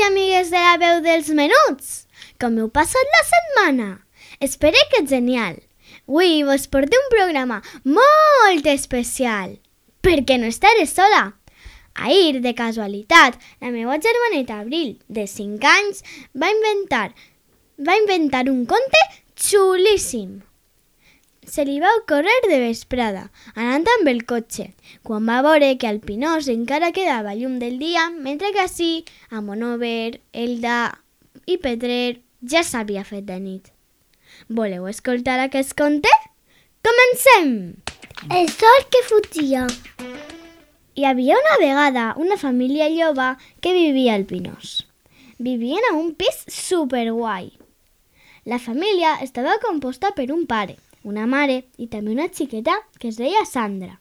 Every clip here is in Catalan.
I amigues de la veu dels menuts! Com heu passat la setmana? Espero que genial! Avui vos porto un programa molt especial, perquè no estaré sola. Ahir, de casualitat, la meva germaneta Abril, de 5 anys, va inventar, va inventar un conte xulíssim. Se li va ocórrer de vesprada, anant amb el cotxe, quan va veure que al Pinós encara quedava llum del dia, mentre que així, a Monover, Elda i Pedrer ja s'havia fet de nit. Voleu escoltar aquest conte? Comencem! El sol que fugia. Hi havia una vegada una família lloba que vivia al Pinós. Vivien a un pis superguai. La família estava composta per un pare, una mare i també una xiqueta que es deia Sandra.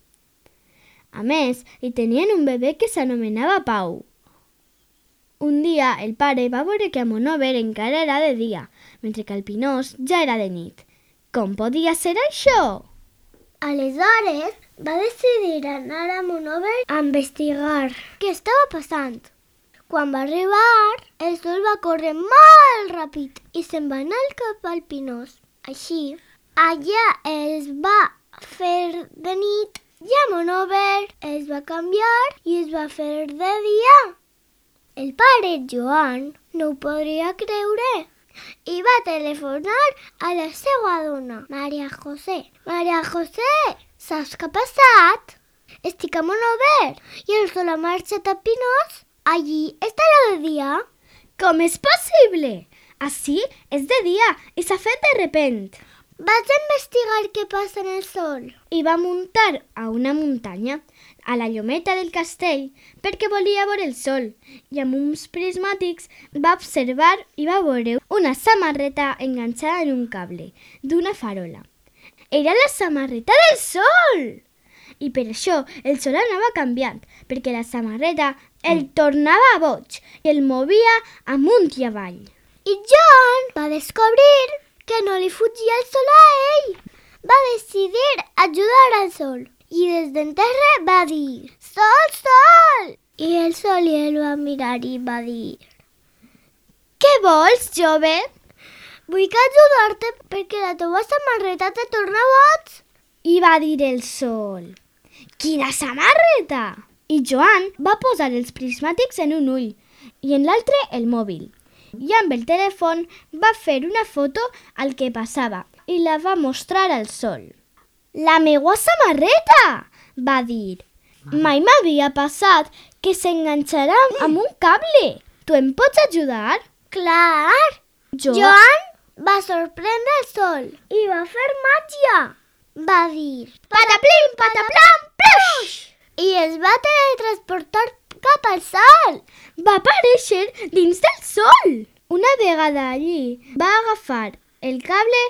A més, hi tenien un bebè que s'anomenava Pau. Un dia el pare va veure que a Monover encara era de dia, mentre que al Pinós ja era de nit. Com podia ser això? Aleshores, va decidir anar a Monover a investigar què estava passant. Quan va arribar, el sol va córrer molt ràpid i se'n va anar cap al Pinós. Així, allà es va fer de nit i a Monover es va canviar i es va fer de dia. El pare Joan no ho podria creure i va telefonar a la seva dona, Maria José. Maria José, saps què ha passat? Estic a Monover i el sol ha marxat a Pinós. Allí estarà de dia. Com és possible? Així és de dia i s'ha fet de repent. Vaig investigar què passa en el sol. I va muntar a una muntanya, a la llometa del castell, perquè volia veure el sol, i amb uns prismàtics va observar i va veure una samarreta enganxada en un cable d'una farola. Era la samarreta del sol! I per això el sol anava canviant, perquè la samarreta el tornava boig i el movia amunt i avall. I John va descobrir que no li fugia el sol a ell. Va decidir ajudar al sol i des d'enterre va dir «Sol, sol!» I el sol i el va mirar i va dir Què vols, jove? «Vull que ajudar-te perquè la teva samarreta te torna boig!» I va dir el sol «Quina samarreta!» I Joan va posar els prismàtics en un ull i en l'altre el mòbil. I amb el telèfon va fer una foto al que passava i la va mostrar al sol. La meua samarreta! va dir. Mai m'havia passat que s'enganxarà amb un cable. Tu em pots ajudar? Clar! Jo? Joan va sorprendre el sol i va fer màgia. Va dir Pataplim, pataplam, pluix! i es va teletransportar cap al sol. Va aparèixer dins del sol. Una vegada allí, va agafar el cable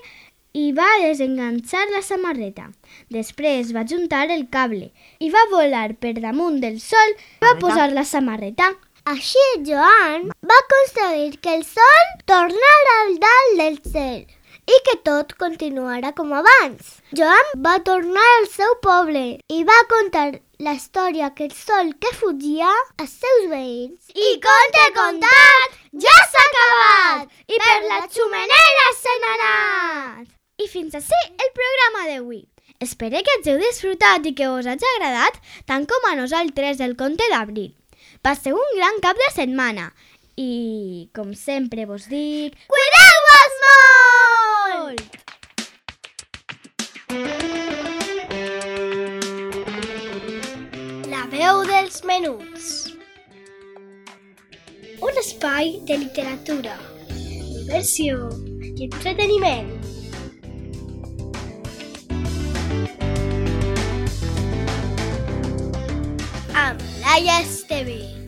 i va desenganxar la samarreta. Després va juntar el cable i va volar per damunt del sol i va posar la samarreta. Així Joan va aconseguir que el sol tornara al dalt del cel i que tot continuara com abans. Joan va tornar al seu poble i va contar la història que el sol que fugia als seus veïns. I conte contat ja s'ha acabat i per la xumenera se n'ha anat. I fins així el programa d'avui. Espero que hàgiu disfrutat i que us hagi agradat tant com a nosaltres el conte d'abril. Passeu un gran cap de setmana i, com sempre vos dic, cuideu-vos molt! Dels menuts. Un espai de literatura, diversió i entreteniment. Amb Laia Esteve.